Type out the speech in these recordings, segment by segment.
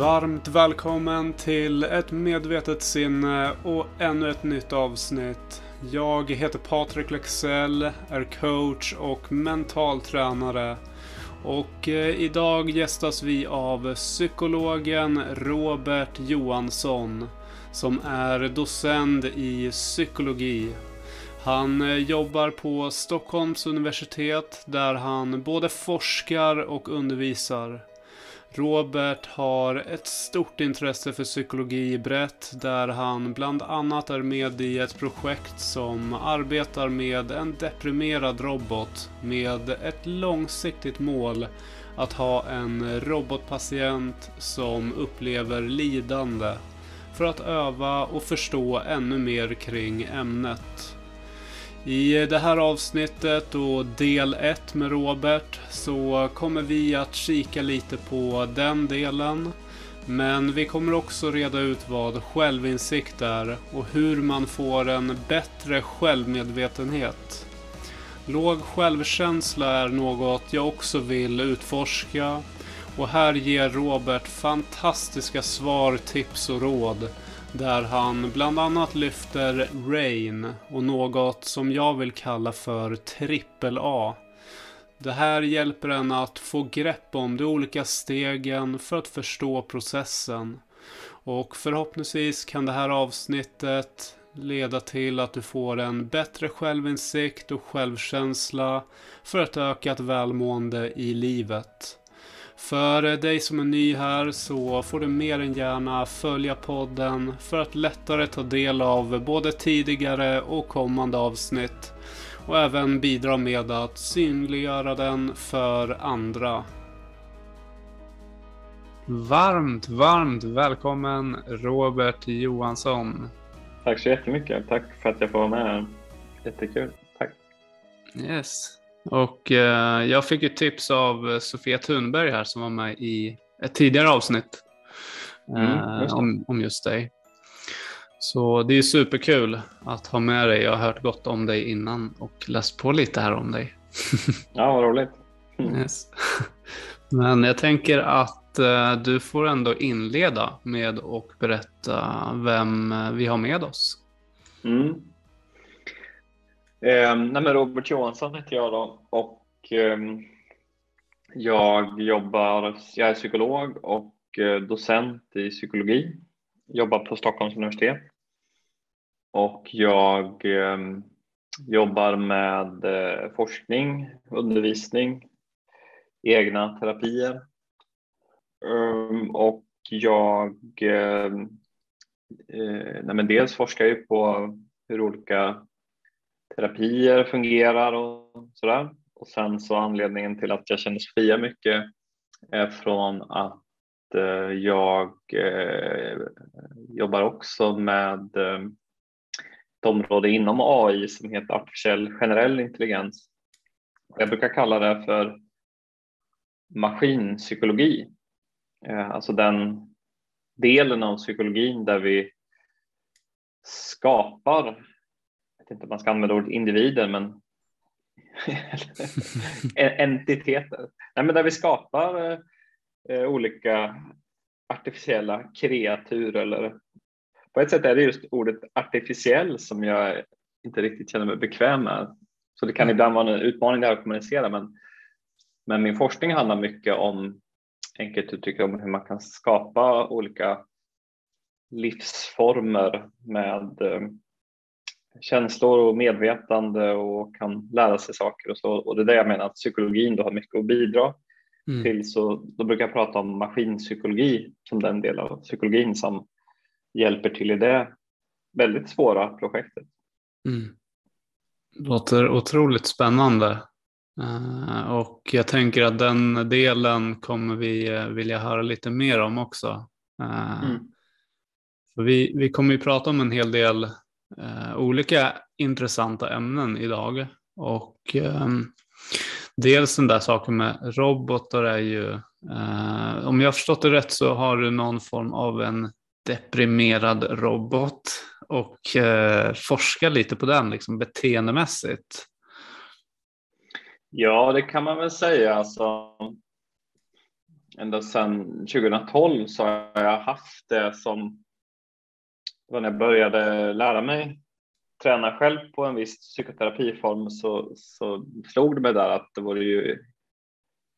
Varmt välkommen till ett medvetet sinne och ännu ett nytt avsnitt. Jag heter Patrik Lexell, är coach och mental tränare. Och eh, idag gästas vi av psykologen Robert Johansson som är docent i psykologi. Han eh, jobbar på Stockholms universitet där han både forskar och undervisar. Robert har ett stort intresse för psykologi brett där han bland annat är med i ett projekt som arbetar med en deprimerad robot med ett långsiktigt mål att ha en robotpatient som upplever lidande för att öva och förstå ännu mer kring ämnet. I det här avsnittet och del 1 med Robert så kommer vi att kika lite på den delen. Men vi kommer också reda ut vad självinsikt är och hur man får en bättre självmedvetenhet. Låg självkänsla är något jag också vill utforska och här ger Robert fantastiska svar, tips och råd där han bland annat lyfter Rain och något som jag vill kalla för trippel A. Det här hjälper en att få grepp om de olika stegen för att förstå processen. Och förhoppningsvis kan det här avsnittet leda till att du får en bättre självinsikt och självkänsla för ett ökat välmående i livet. För dig som är ny här så får du mer än gärna följa podden för att lättare ta del av både tidigare och kommande avsnitt och även bidra med att synliggöra den för andra. Varmt, varmt välkommen Robert Johansson. Tack så jättemycket. Tack för att jag får vara med. Jättekul. Tack. Yes. Och eh, jag fick ett tips av Sofia Thunberg här som var med i ett tidigare avsnitt mm, eh, om, om just dig. Så det är superkul att ha med dig. Jag har hört gott om dig innan och läst på lite här om dig. ja, vad roligt. Mm. Yes. Men jag tänker att eh, du får ändå inleda med att berätta vem vi har med oss. Mm. Eh, nej men Robert Johansson heter jag då. Och eh, jag jobbar, jag är psykolog och eh, docent i psykologi. Jobbar på Stockholms universitet. Och jag ehm, jobbar med eh, forskning, undervisning, egna terapier. Ehm, och jag ehm, eh, nej men dels forskar jag på hur olika terapier fungerar och sådär. Och sen så anledningen till att jag känner Sofia mycket är från att eh, jag eh, jobbar också med eh, ett område inom AI som heter artificiell generell intelligens. Jag brukar kalla det för maskinpsykologi, eh, alltså den delen av psykologin där vi skapar inte om man ska använda ordet individer, men entiteter. Nej, men där vi skapar eh, olika artificiella kreatur eller på ett sätt är det just ordet artificiell som jag inte riktigt känner mig bekväm med. Så det kan mm. ibland vara en utmaning att kommunicera men, men min forskning handlar mycket om enkelt uttryckt om hur man kan skapa olika livsformer med eh, känslor och medvetande och kan lära sig saker och så. Och det är det jag menar att psykologin då har mycket att bidra mm. till. Så då brukar jag prata om maskinpsykologi som den del av psykologin som hjälper till i det väldigt svåra projektet. Mm. Låter otroligt spännande. Uh, och jag tänker att den delen kommer vi uh, vilja höra lite mer om också. Uh, mm. vi, vi kommer ju prata om en hel del eh, olika intressanta ämnen idag. Och eh, dels den där saken med robotar är ju, eh, om jag har förstått det rätt så har du någon form av en deprimerad robot och eh, forskar lite på den liksom beteendemässigt. Ja, det kan man väl säga. Alltså, ända sedan 2012 så har jag haft det som när jag började lära mig träna själv på en viss psykoterapiform så, så slog det mig där att det vore ju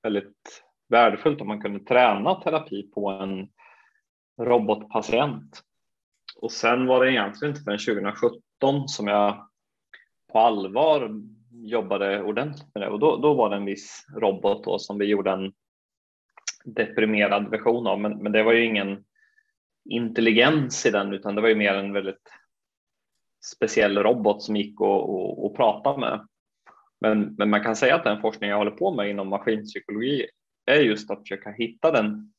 väldigt värdefullt om man kunde träna terapi på en robotpatient. Och sen var det egentligen inte förrän 2017 som jag på allvar jobbade ordentligt med det och då, då var det en viss robot då som vi gjorde en deprimerad version av men, men det var ju ingen intelligens i den utan det var ju mer en väldigt speciell robot som gick och, och, och prata med. Men, men man kan säga att den forskning jag håller på med inom maskinpsykologi är just att försöka hitta den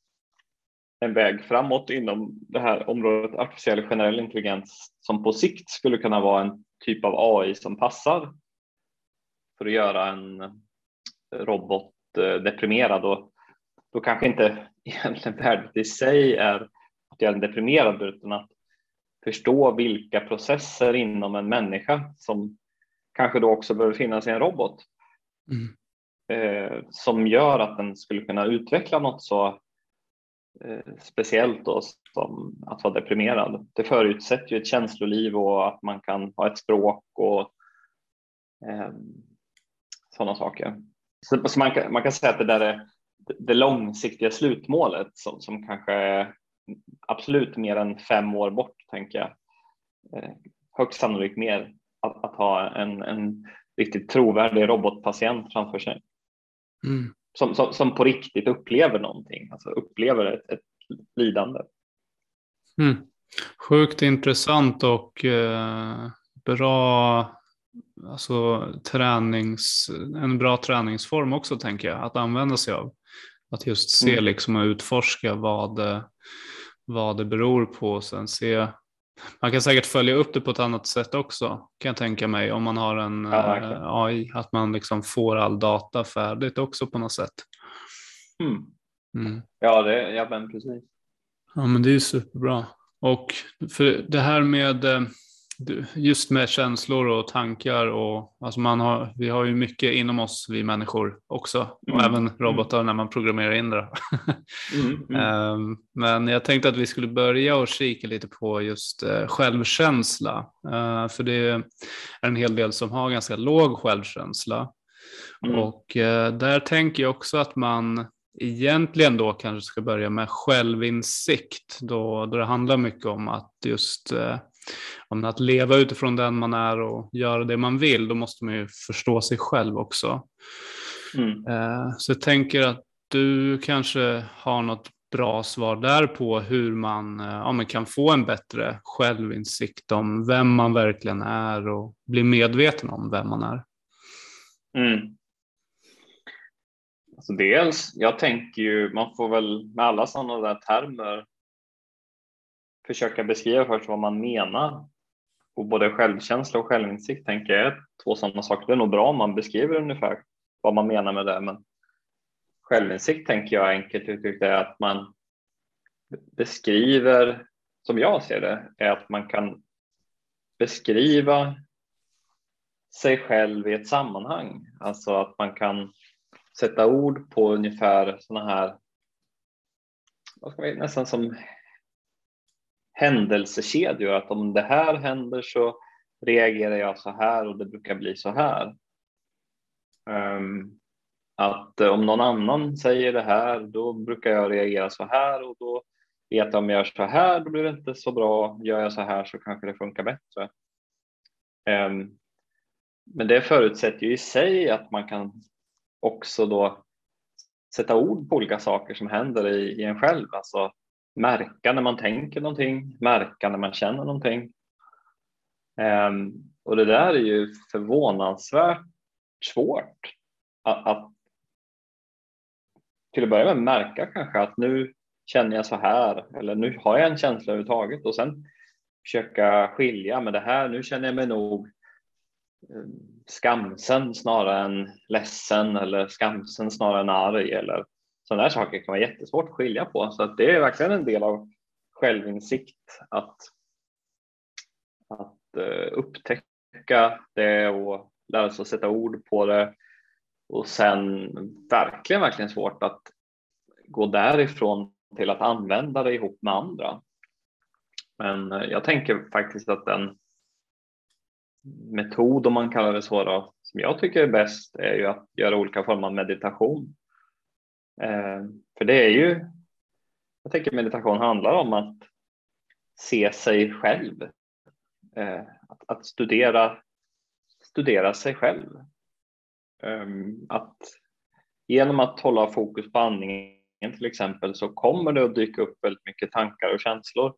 en väg framåt inom det här området artificiell generell intelligens som på sikt skulle kunna vara en typ av AI som passar för att göra en robot eh, deprimerad och då kanske inte egentligen värdet i sig är att göra den deprimerad utan att förstå vilka processer inom en människa som kanske då också behöver finnas i en robot mm. eh, som gör att den skulle kunna utveckla något så eh, speciellt då som att vara deprimerad. Det förutsätter ju ett känsloliv och att man kan ha ett språk och eh, sådana saker. Så, så man, kan, man kan säga att det där är det långsiktiga slutmålet som, som kanske är absolut mer än fem år bort, tänker jag. Eh, högst sannolikt mer att, att ha en, en riktigt trovärdig robotpatient framför sig. Mm. Som, som, som, på riktigt upplever någonting, alltså upplever ett, ett lidande. Mm. Sjukt intressant och eh, bra alltså, tränings, en bra träningsform också tänker jag att använda sig av. Att just se mm. liksom och utforska vad, vad det beror på och sen se man kan säkert följa upp det på ett annat sätt också kan jag tänka mig om man har en ja, eh, AI, att man liksom får all data färdigt också på något sätt. Mm. Mm. Ja, det, ja men precis. Ja men det är ju superbra. Och för det här med eh, just med känslor och tankar och alltså man har, vi har ju mycket inom oss, vi människor också, och mm. även robotar mm. när man programmerar in det. mm, mm. Ehm, men jag tänkte att vi skulle börja och kika lite på just eh, självkänsla, uh, för det är en hel del som har ganska låg självkänsla. Mm. Och uh, där tänker jag också att man egentligen då kanske ska börja med självinsikt, då, då det handlar mycket om att just om att leva utifrån den man är och göra det man vill, då måste man ju förstå sig själv också. Mm. Eh, så jag tänker att du kanske har något bra svar där på hur man, eh, ja, man kan få en bättre självinsikt om vem man verkligen är och bli medveten om vem man är. Mm. Alltså dels, jag tänker ju, man får väl med alla sådana där termer försöka beskriva först vad man menar. Och både självkänsla och självinsikt tänker jag är två sådana saker. Det är nog bra om man beskriver ungefär vad man menar med det. Men självinsikt tänker jag enkelt uttryckt är att man beskriver, som jag ser det, är att man kan beskriva sig själv i ett sammanhang. Alltså att man kan sätta ord på ungefär sådana här, vad ska vi, nästan som händelsekedjor, att om det här händer så reagerar jag så här och det brukar bli så här. Um, att om någon annan säger det här, då brukar jag reagera så här och då vet jag om jag gör så här, då blir det inte så bra. Gör jag så här så kanske det funkar bättre. Um, men det förutsätter ju i sig att man kan också då sätta ord på olika saker som händer i, i en själv. Alltså märka när man tänker någonting, märka när man känner någonting. Um, och det där är ju förvånansvärt svårt att, att till att börja med märka kanske att nu känner jag så här eller nu har jag en känsla överhuvudtaget och sen försöka skilja med det här. Nu känner jag mig nog ehm, skamsen snarare än ledsen eller skamsen snarare än arg eller sådana här saker kan vara jättesvårt att skilja på. Så att det är verkligen en del av självinsikt att, att eh, upptäcka det och lära sig att sätta ord på det. Och sen verkligen, verkligen svårt att gå därifrån till att använda det ihop med andra. Men eh, jag tänker faktiskt att den metod, om man kallar det så, då, som jag tycker är bäst är ju att göra olika former av meditation. Eh, för det är ju, jag tänker meditation handlar om att se sig själv. Eh, att, att, studera, studera sig själv. Eh, att genom att hålla fokus på andningen till exempel så kommer det att dyka upp väldigt mycket tankar och känslor.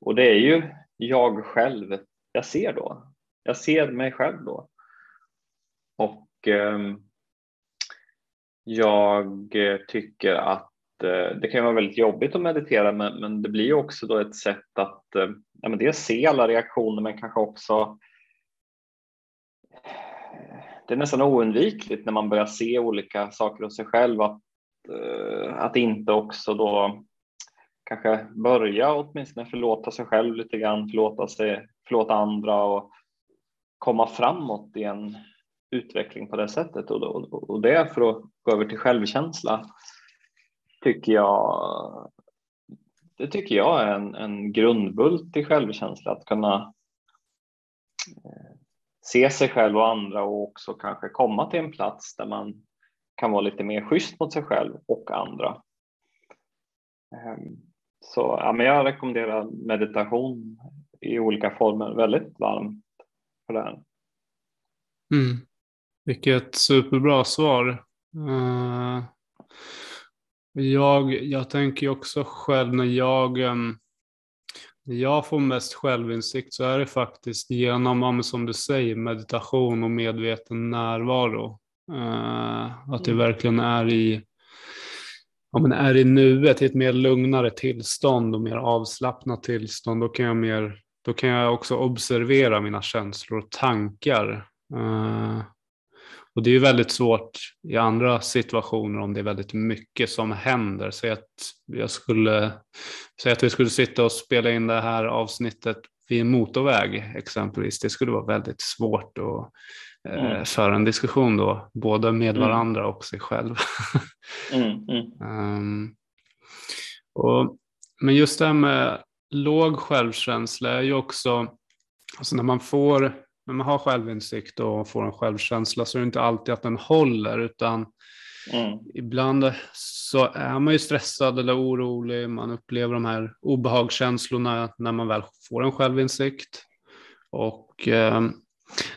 Och det är ju jag själv jag ser då. Jag ser mig själv då. Och eh, jag eh, tycker att eh, det kan vara väldigt jobbigt att meditera men, men det blir också då ett sätt att eh, ja, men dels se alla reaktioner men kanske också det är nästan oundvikligt när man börjar se olika saker hos sig själv att, att inte också då kanske börja åtminstone förlåta sig själv lite grann, förlåta, sig, förlåta andra och komma framåt i en utveckling på det sättet och, och, och det för att gå över till självkänsla tycker jag det tycker jag är en, en grundbult i självkänsla att kunna eh, se sig själv och andra och också kanske komma till en plats där man kan vara lite mer schysst mot sig själv och andra. Ehm, så ja, men jag rekommenderar meditation i olika former väldigt varmt för det här. Mm. Vilket superbra svar. Uh, jag, jag tänker också själv när jag, um, när jag får mest självinsikt så är det faktiskt genom, som du säger, meditation och medveten närvaro. Uh, att det mm. verkligen är i ja, men är i nuet, i ett mer lugnare tillstånd och mer avslappnat tillstånd, då kan jag, mer, då kan jag också observera mina känslor och tankar. Och det är ju väldigt svårt i andra situationer om det är väldigt mycket som händer. Säg att, jag skulle, säg att vi skulle sitta och spela in det här avsnittet vid en motorväg exempelvis. Det skulle vara väldigt svårt att eh, mm. föra en diskussion då, både med mm. varandra och sig själv. mm, um, och, men just det här med låg självkänsla är ju också, alltså när man får när man har självinsikt och får en självkänsla så är det inte alltid att den håller utan mm. ibland så är man ju stressad eller orolig, man upplever de här obehagskänslorna när man väl får en självinsikt. Och eh,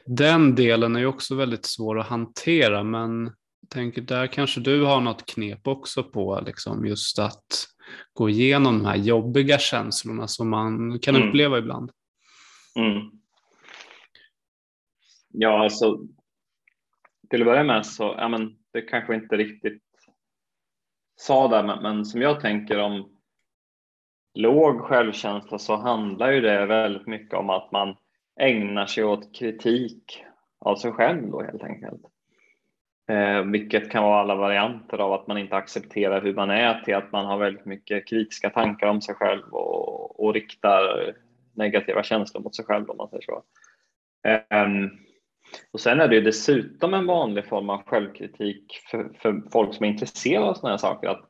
den delen är ju också väldigt svår att hantera men jag tänker där kanske du har något knep också på liksom just att gå igenom de här jobbiga känslorna som man kan mm. uppleva ibland. Mm. Ja, alltså till att börja med så, ja men det kanske inte riktigt sa där, men, men som jag tänker om låg självkänsla så handlar ju det väldigt mycket om att man ägnar sig åt kritik av sig själv då helt enkelt. Eh, vilket kan vara alla varianter av att man inte accepterar hur man är till att man har väldigt mycket kritiska tankar om sig själv och, och riktar negativa känslor mot sig själv om man säger så. Eh, och sen är det dessutom en vanlig form av självkritik för, för folk som är intresserade av sådana här saker. Att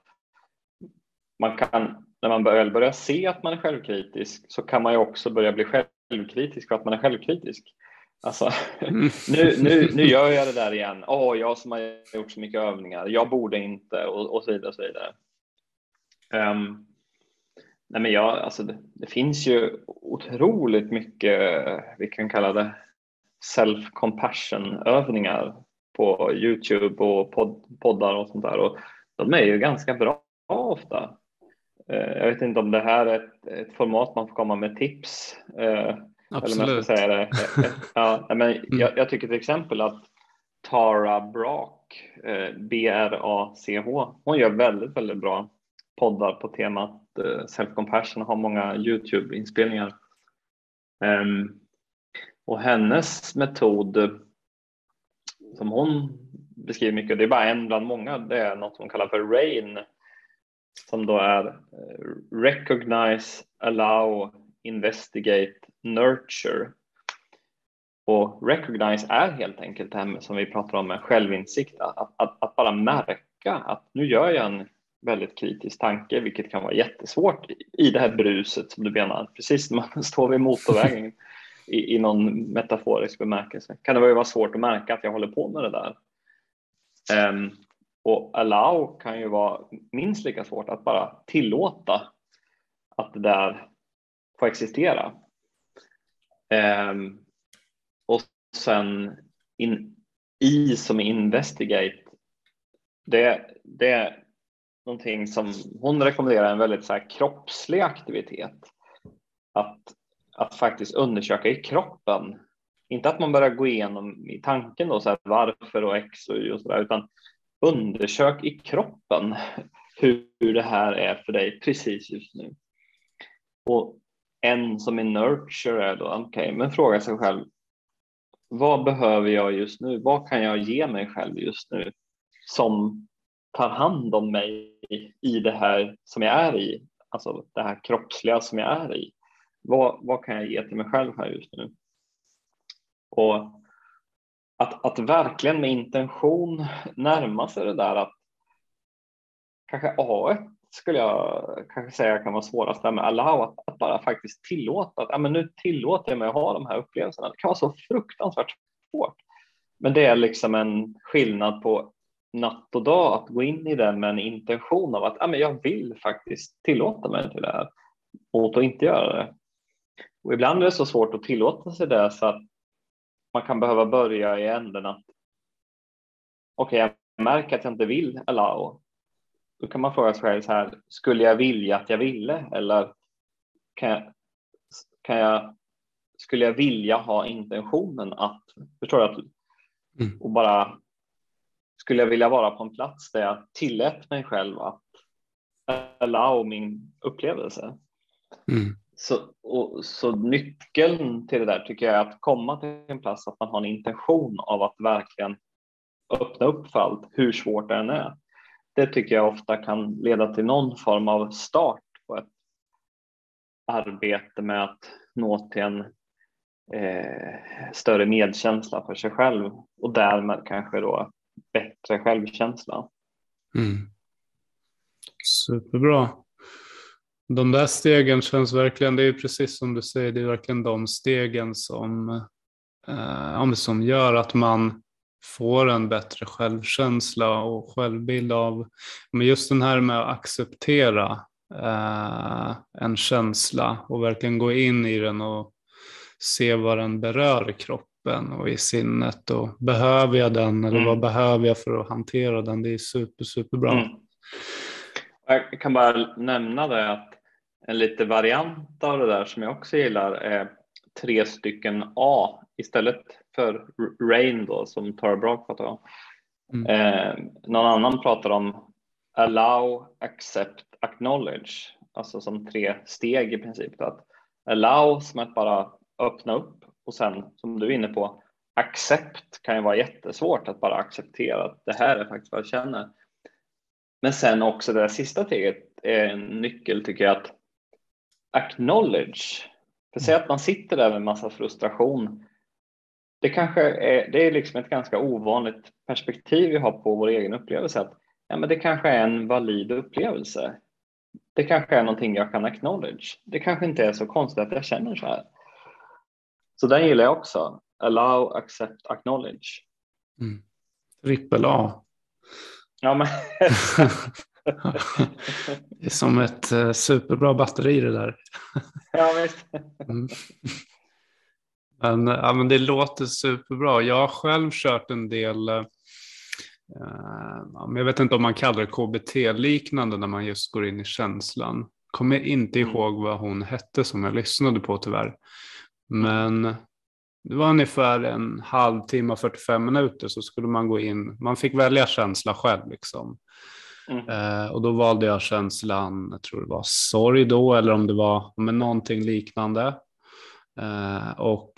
man kan, när man väl börjar se att man är självkritisk så kan man ju också börja bli självkritisk för att man är självkritisk. Alltså, nu, nu, nu gör jag det där igen. Åh, oh, jag som har gjort så mycket övningar. Jag borde inte och, och så vidare. Och så vidare. Um, nej men jag, alltså det, det, finns ju otroligt mycket, vi kan kalla det self-compassion övningar på Youtube och pod poddar och sånt där och de är ju ganska bra ofta. Eh, jag vet inte om det här är ett, ett format man får komma med tips. Absolut. Eh, eller man ska säga det. Ja, men mm. jag, jag, tycker till exempel att Tara eh, B-R-A-C-H, hon gör väldigt, väldigt bra poddar på temat self-compassion och har många Youtube-inspelningar. Um, och hennes metod eh, som hon beskriver mycket, det är bara en bland många, det är något hon kallar för RAIN som då är eh, Recognize, Allow, Investigate, Nurture. Och recognize är helt enkelt det här som vi pratar om med självinsikt, att, att, att, bara märka att nu gör jag en väldigt kritisk tanke, vilket kan vara jättesvårt i det här bruset som du menar. Precis när man står vid motorvägen i, i någon metaforisk bemärkelse kan det vara svårt att märka att jag håller på med det där. Um, och allow kan ju vara minst lika svårt att bara tillåta att det där får existera. Um, och sen in, i som investigate, det, det är någonting som hon rekommenderar en väldigt så här kroppslig aktivitet. Att, att faktiskt undersöka i kroppen. Inte att man börjar gå igenom i tanken då, så här, varför och X och Y och sådär, utan undersök i kroppen hur, hur det här är för dig precis just nu. Och en som är nurture är då, okej, okay, men fråga sig själv, vad behöver jag just nu? Vad kan jag ge mig själv just nu som tar hand om mig i det här som jag är i, alltså det här kroppsliga som jag är i. Vad, vad kan jag ge till mig själv här just nu? Och att, att verkligen med intention närma sig det där att kanske A1 skulle jag kanske säga kan vara svårast där med allow, att, att bara faktiskt tillåta att ja, men nu tillåter jag mig att ha de här upplevelserna. Det kan vara så fruktansvärt svårt. Men det är liksom en skillnad på natt och dag att gå in i den med en intention av att ja, men jag vill faktiskt tillåta mig till det här mot att inte göra det. Och ibland är det så svårt att tillåta sig det så att man kan behöva börja i änden att okej, okay, jag märker att jag inte vill allow. Då kan man fråga sig själv så här, skulle jag vilja att jag ville eller kan jag, kan jag, skulle jag vilja ha intentionen att, förstår du, att, mm. och bara skulle jag vilja vara på en plats där jag tillät mig själv att allow min upplevelse. Mm. Så, och, så nyckeln till det där tycker jag är att komma till en plats att man har en intention av att verkligen öppna upp för allt, hur svårt det än är. Det tycker jag ofta kan leda till någon form av start på ett arbete med att nå till en eh, större medkänsla för sig själv och därmed kanske då bättre självkänsla. Mm. Superbra. De där stegen känns verkligen, det är precis som du säger, det är verkligen de stegen som, eh, som gör att man får en bättre självkänsla och självbild av, men just den här med att acceptera eh, en känsla och verkligen gå in i den och se vad den berör i kroppen och i sinnet och behöver jag den eller mm. vad behöver jag för att hantera den? Det är super, superbra. Mm. Jag kan bara nämna det att en lite variant av det där som jag också gillar är tre stycken A istället för rain då som Tara Brag pratar om. Mm. Eh, någon annan pratar om allow, accept, acknowledge, alltså som tre steg i princip. Att allow som att bara öppna upp och sen som du är inne på, accept kan ju vara jättesvårt att bara acceptera att det här är faktiskt vad jag känner. Men sen också det där sista steget är en nyckel tycker jag att acknowledge. För säg att man sitter där med massa frustration. Det kanske är, det är liksom ett ganska ovanligt perspektiv vi har på vår egen upplevelse. Att, ja, men det kanske är en valid upplevelse. Det kanske är någonting jag kan acknowledge. Det kanske inte är så konstigt att jag känner så här. Så den gillar jag också. Allow, accept, acknowledge. Mm. Trippel A. Ja, men. det är som ett uh, superbra batteri det där. ja, visst. mm. men, ja, men det låter superbra. Jag har själv kört en del uh, jag vet inte om man kallar det KBT-liknande när man just går in i känslan. Kommer inte mm. ihåg vad hon hette som jag lyssnade på tyvärr. Men det var ungefär en halvtimme, 45 minuter så skulle man gå in. Man fick välja känsla själv liksom. Mm. Eh, och då valde jag känslan, jag tror det var sorg då eller om det var men någonting liknande. Eh, och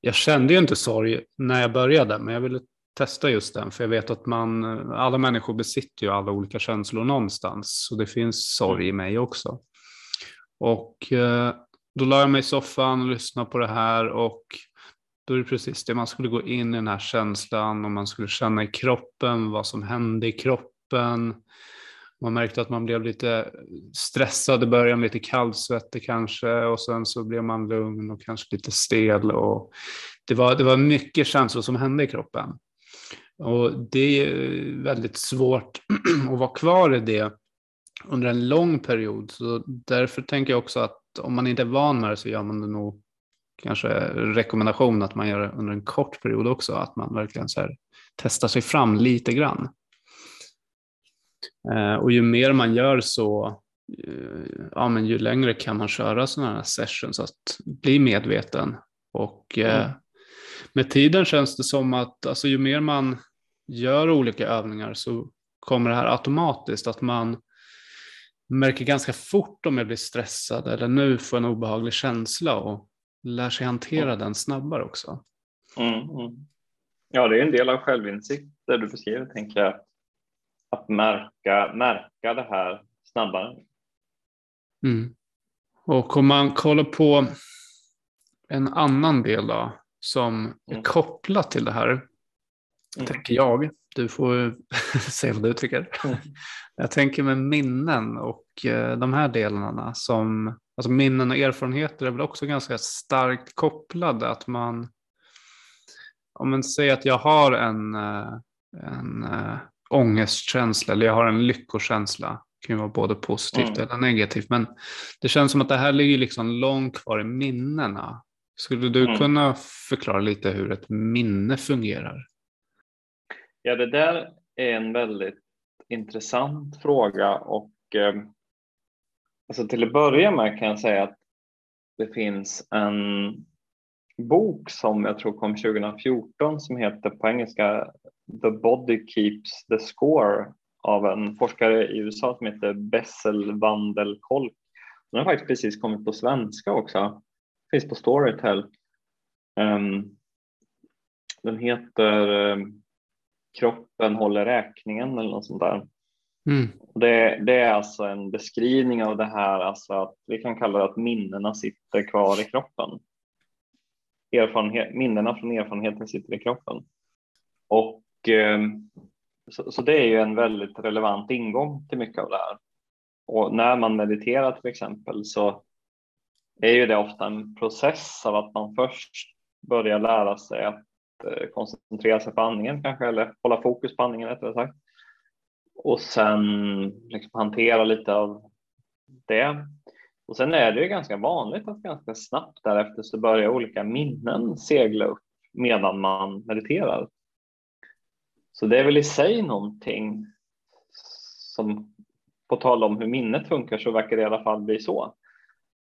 jag kände ju inte sorg när jag började, men jag ville testa just den, för jag vet att man, alla människor besitter ju alla olika känslor någonstans, Så det finns sorg i mig också. Och eh, då la jag mig i soffan och lyssnade på det här och då är det precis det, man skulle gå in i den här känslan och man skulle känna i kroppen vad som hände i kroppen. Man märkte att man blev lite stressad i början, lite kallsvettig kanske och sen så blev man lugn och kanske lite stel. Och det, var, det var mycket känslor som hände i kroppen. Och det är väldigt svårt att vara kvar i det under en lång period. Så därför tänker jag också att om man inte är van med det så gör man det nog kanske rekommendation att man gör det under en kort period också. Att man verkligen så här, testar sig fram lite grann. Eh, och ju mer man gör så, eh, ja, men ju längre kan man köra sådana här sessions, att bli medveten. Och mm. med tiden känns det som att alltså, ju mer man gör olika övningar så kommer det här automatiskt, att man märker ganska fort om jag blir stressad eller nu får en obehaglig känsla och lär sig hantera mm. den snabbare också. Mm, mm. Ja, det är en del av självinsikt det du beskriver, tänker jag att märka, märka det här snabbare. Mm. Och om man kollar på en annan del då, som är mm. kopplat till det här, mm. tänker jag. Du får säga vad du tycker. Mm. Jag tänker med minnen och eh, de här delarna som, alltså minnen och erfarenheter är väl också ganska starkt kopplade. Att man, om man säger att jag har en, eh, en eh, ångestkänsla eller jag har en lyckokänsla. Det kan ju vara både positivt mm. eller negativt. Men det känns som att det här ligger liksom långt kvar i minnena. Skulle du mm. kunna förklara lite hur ett minne fungerar? Ja, det där är en väldigt intressant fråga och eh, alltså till att börja med kan jag säga att det finns en bok som jag tror kom 2014 som heter på engelska The Body Keeps the Score av en forskare i USA som heter Bessel Wandelkolk. Den har faktiskt precis kommit på svenska också. Finns på Storytel. Um, den heter um, Kroppen håller räkningen eller något sånt där. Mm. Det, det, är alltså en beskrivning av det här, alltså att vi kan kalla det att minnena sitter kvar i kroppen. Erfarenhet, minnena från erfarenheten sitter i kroppen. Och Eh, så, så, det är ju en väldigt relevant ingång till mycket av det här. Och när man mediterar till exempel så är ju det ofta en process av att man först börjar lära sig att eh, koncentrera sig på andningen kanske, eller hålla fokus på andningen rättare sagt. Och sen liksom hantera lite av det. Och sen är det ju ganska vanligt att ganska snabbt därefter så börjar olika minnen segla upp medan man mediterar. Så det är väl i sig någonting som, på tal om hur minnet funkar, så verkar det i alla fall bli så.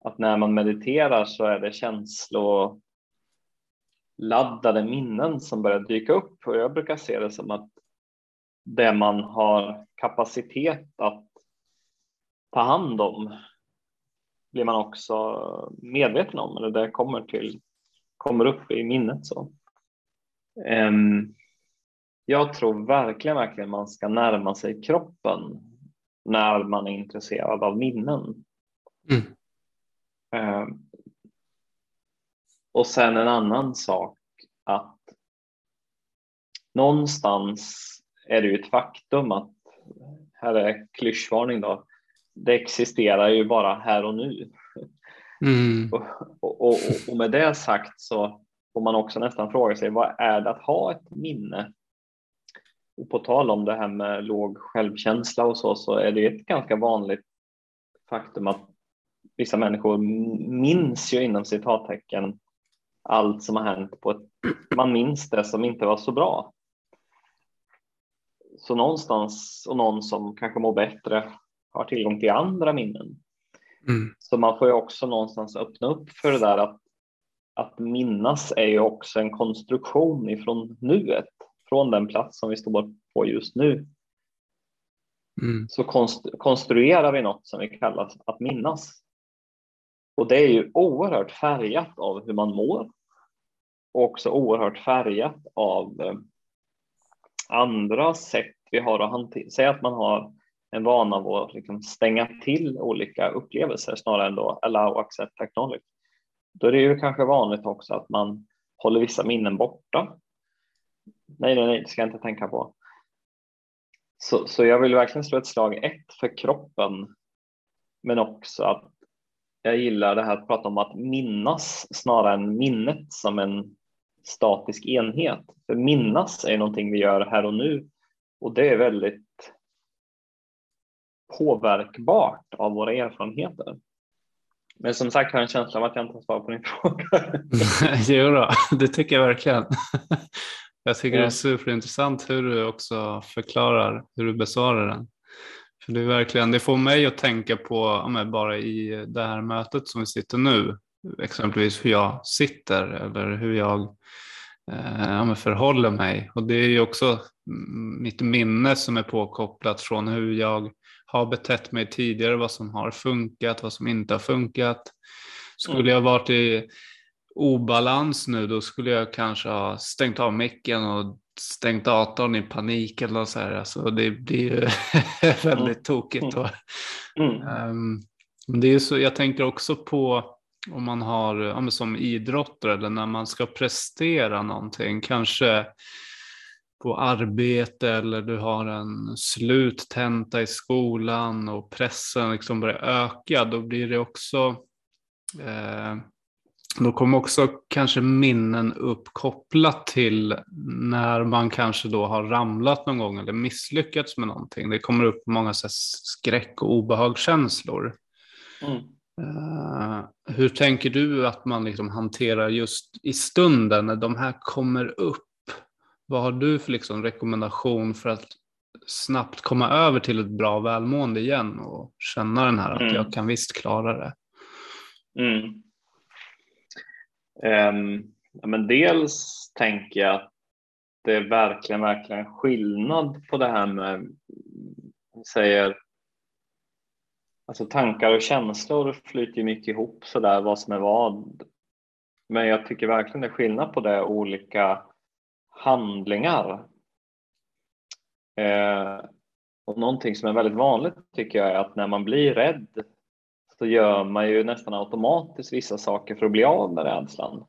Att när man mediterar så är det känsloladdade minnen som börjar dyka upp och jag brukar se det som att det man har kapacitet att ta hand om blir man också medveten om, eller det kommer, till, kommer upp i minnet. Så. Um, jag tror verkligen, verkligen man ska närma sig kroppen när man är intresserad av minnen. Mm. Uh, och sen en annan sak att någonstans är det ju ett faktum att, här är klyschvarning då, det existerar ju bara här och nu. Mm. Och, och, och, och, med det sagt så får man också nästan fråga sig vad är det att ha ett minne på tal om det här med låg självkänsla och så, så är det ett ganska vanligt faktum att vissa människor minns ju inom citattecken allt som har hänt på ett, man minns det som inte var så bra. Så någonstans och någon som kanske mår bättre har tillgång till andra minnen. Mm. Så man får ju också någonstans öppna upp för det där att, att minnas är ju också en konstruktion ifrån nuet från den plats som vi står på just nu mm. så konst, konstruerar vi något som vi kallar att minnas. Och det är ju oerhört färgat av hur man mår och också oerhört färgat av eh, andra sätt vi har att hantera. Säg att man har en vana av att liksom stänga till olika upplevelser snarare än då allow, accept, acknowledge. Då är det ju kanske vanligt också att man håller vissa minnen borta nej, nej, nej, det ska jag inte tänka på. Så, så jag vill verkligen slå ett slag ett för kroppen, men också att jag gillar det här att prata om att minnas snarare än minnet som en statisk enhet. För minnas är någonting vi gör här och nu och det är väldigt påverkbart av våra erfarenheter. Men som sagt har jag en känsla av att jag inte har svarat på din fråga. jo då, det tycker jag verkligen. Jag tycker ja. det är superintressant hur du också förklarar hur du besvarar den. För det, är verkligen, det får mig att tänka på, bara i det här mötet som vi sitter nu, exempelvis hur jag sitter eller hur jag eh, förhåller mig. Och det är ju också mitt minne som är påkopplat från hur jag har betett mig tidigare, vad som har funkat, vad som inte har funkat. Skulle mm. jag varit i obalans nu, då skulle jag kanske ha stängt av micken och stängt datorn i panik eller så här. Alltså det blir ju väldigt mm. tokigt. Då. Um, det är så, jag tänker också på om man har, ja, som idrottare eller när man ska prestera någonting, kanske på arbete eller du har en sluttenta i skolan och pressen liksom börjar öka, då blir det också eh, då kommer också kanske minnen upp kopplat till när man kanske då har ramlat någon gång eller misslyckats med någonting. Det kommer upp många så skräck och obehagskänslor. Mm. Uh, hur tänker du att man liksom hanterar just i stunden när de här kommer upp? Vad har du för liksom rekommendation för att snabbt komma över till ett bra välmående igen och känna den här att mm. jag kan visst klara det? Mm. Um, ja, men dels tänker jag att det är verkligen, verkligen skillnad på det här med, säger, alltså tankar och känslor flyter mycket ihop så där vad som är vad. Men jag tycker verkligen det är skillnad på det olika handlingar. Eh, och någonting som är väldigt vanligt tycker jag är att när man blir rädd så gör man ju nästan automatiskt vissa saker för att bli av med rädslan.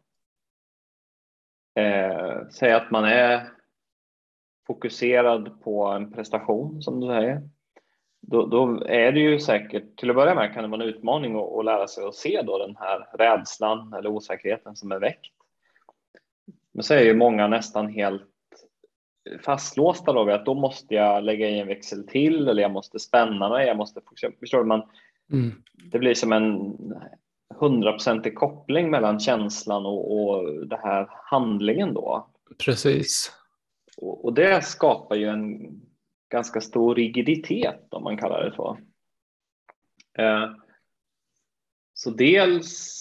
Eh, säg att man är fokuserad på en prestation som du säger. Då, då, är det ju säkert, till att börja med kan det vara en utmaning att, att lära sig att se då den här rädslan eller osäkerheten som är väckt. Men så är ju många nästan helt fastlåsta då vid att då måste jag lägga i en växel till eller jag måste spänna mig, jag måste fokusera. Förstår du? Man, Mm. Det blir som en hundraprocentig koppling mellan känslan och, och det här handlingen då. Precis. Och, och, det skapar ju en ganska stor rigiditet om man kallar det så. Eh, så dels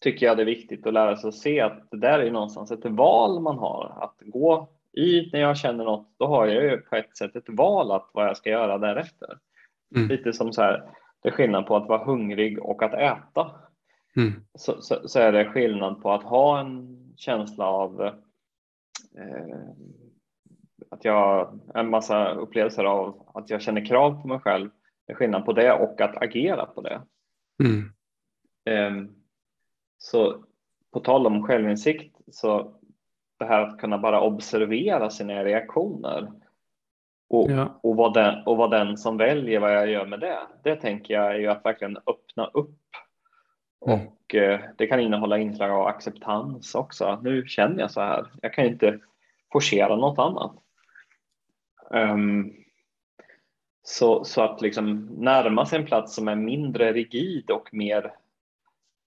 tycker jag det är viktigt att lära sig att se att det där är någonstans ett val man har att gå i när jag känner något. Då har jag ju på ett sätt ett val att vad jag ska göra därefter. Mm. Lite som så här det är skillnad på att vara hungrig och att äta. Mm. Så, så, så, är det skillnad på att ha en känsla av eh, att jag, en massa upplevelser av att jag känner krav på mig själv. Det är skillnad på det och att agera på det. Mm. Eh, så på tal om självinsikt så det här att kunna bara observera sina reaktioner och, ja. och, vara den, och vara den som väljer vad jag gör med det. Det tänker jag är ju att verkligen öppna upp. Mm. Och eh, det kan innehålla inslag av acceptans också. Nu känner jag så här. Jag kan inte forcera något annat. Um, så, så att liksom närma sig en plats som är mindre rigid och mer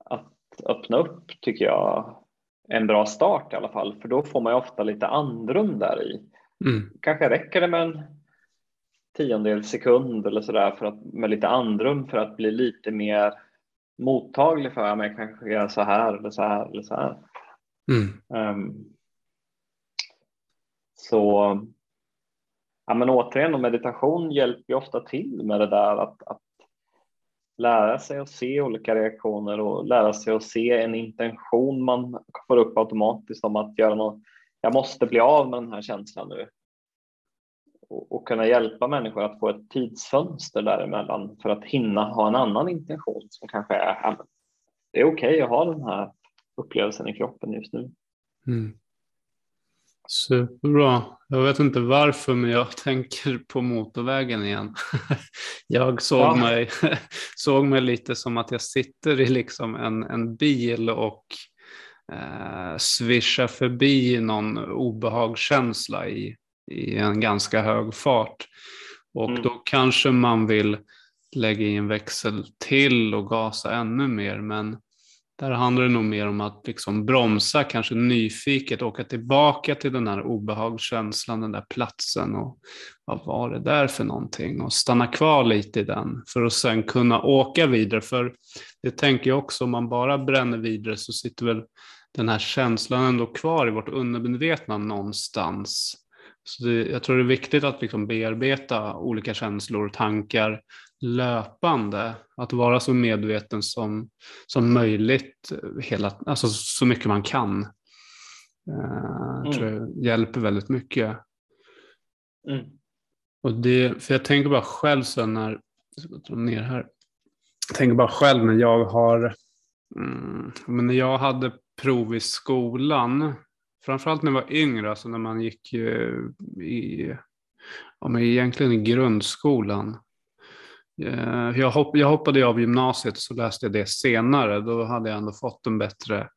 att öppna upp tycker jag är en bra start i alla fall. För då får man ju ofta lite andrum där i. Mm. Kanske räcker det med en tiondel sekund eller sådär för att, med lite andrum för att bli lite mer mottaglig för att jag kanske göra så här eller så här eller så här. Mm. Um, så ja, men återigen, och meditation hjälper ju ofta till med det där att, att lära sig att se olika reaktioner och lära sig att se en intention man får upp automatiskt om att göra något jag måste bli av med den här känslan nu. Och, och kunna hjälpa människor att få ett tidsfönster däremellan för att hinna ha en annan intention som kanske är det är okej okay att ha den här upplevelsen i kroppen just nu. Mm. Superbra. Jag vet inte varför, men jag tänker på motorvägen igen. Jag såg, ja. mig, såg mig lite som att jag sitter i liksom en, en bil och eh, svischar förbi någon obehagskänsla i, i en ganska hög fart. Och mm. då kanske man vill lägga in växel till och gasa ännu mer. Men där handlar det nog mer om att liksom bromsa, kanske nyfiket, åka tillbaka till den här obehagskänslan, den där platsen och vad var det där för någonting och stanna kvar lite i den för att sen kunna åka vidare. För det tänker jag också, om man bara bränner vidare så sitter väl den här känslan ändå kvar i vårt undermedvetna någonstans. Så det, jag tror det är viktigt att liksom bearbeta olika känslor och tankar löpande. Att vara så medveten som, som möjligt, hela, alltså så mycket man kan. Uh, mm. tror jag hjälper väldigt mycket. Mm. Och det, för jag tänker bara själv sen när, jag ner här. Jag tänker bara själv när jag har, mm, men när jag hade prov i skolan, framförallt när jag var yngre, alltså när man gick i, ja, men egentligen i grundskolan, Eh, jag, hopp, jag hoppade av gymnasiet så läste jag det senare. Då hade jag ändå fått en bättre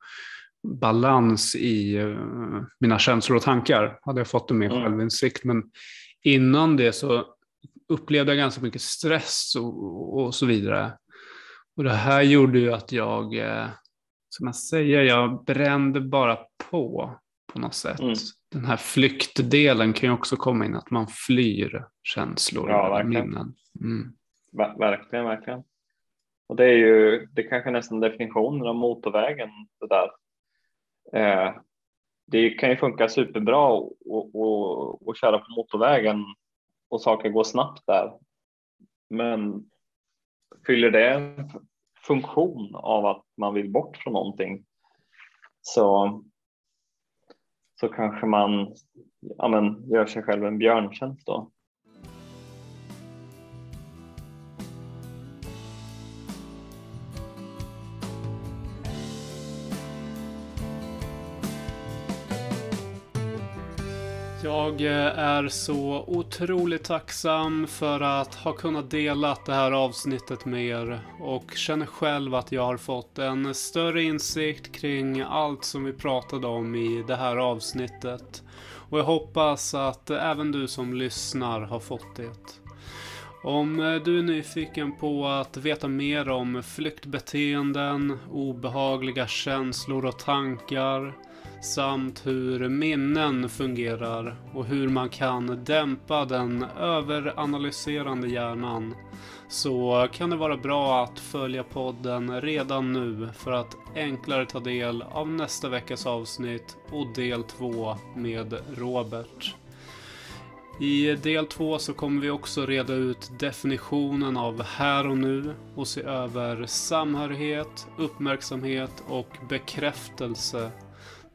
balans i uh, mina känslor och tankar. Hade jag fått en mer mm. självinsikt. Men innan det så upplevde jag ganska mycket stress och, och så vidare. Och det här gjorde ju att jag, eh, som jag säger, jag brände bara på på något sätt. Mm. Den här flyktdelen kan ju också komma in, att man flyr känslor ja, och minnen. Mm. Verkligen, verkligen. Och det är ju, det är kanske nästan definitionen av motorvägen det där. Eh, det kan ju funka superbra att köra på motorvägen och saker går snabbt där. Men fyller det funktion av att man vill bort från någonting så, så kanske man ja, men, gör sig själv en björntjänst då. Jag eh, är så otroligt tacksam för att ha kunnat dela det här avsnittet med er och känner själv att jag har fått en större insikt kring allt som vi pratade om i det här avsnittet. Och jag hoppas att även du som lyssnar har fått det. Om eh, du är nyfiken på att veta mer om flyktbeteenden, obehagliga känslor och tankar samt hur minnen fungerar och hur man kan dämpa den överanalyserande hjärnan så kan det vara bra att följa podden redan nu för att enklare ta del av nästa veckas avsnitt och del 2 med Robert. I del 2 så kommer vi också reda ut definitionen av här och nu och se över samhörighet, uppmärksamhet och bekräftelse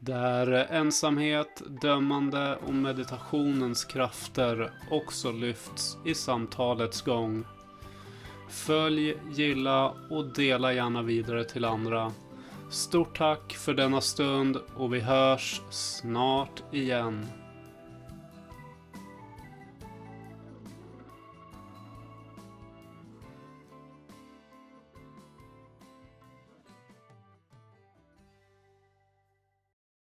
där ensamhet, dömande och meditationens krafter också lyfts i samtalets gång. Följ, gilla och dela gärna vidare till andra. Stort tack för denna stund och vi hörs snart igen.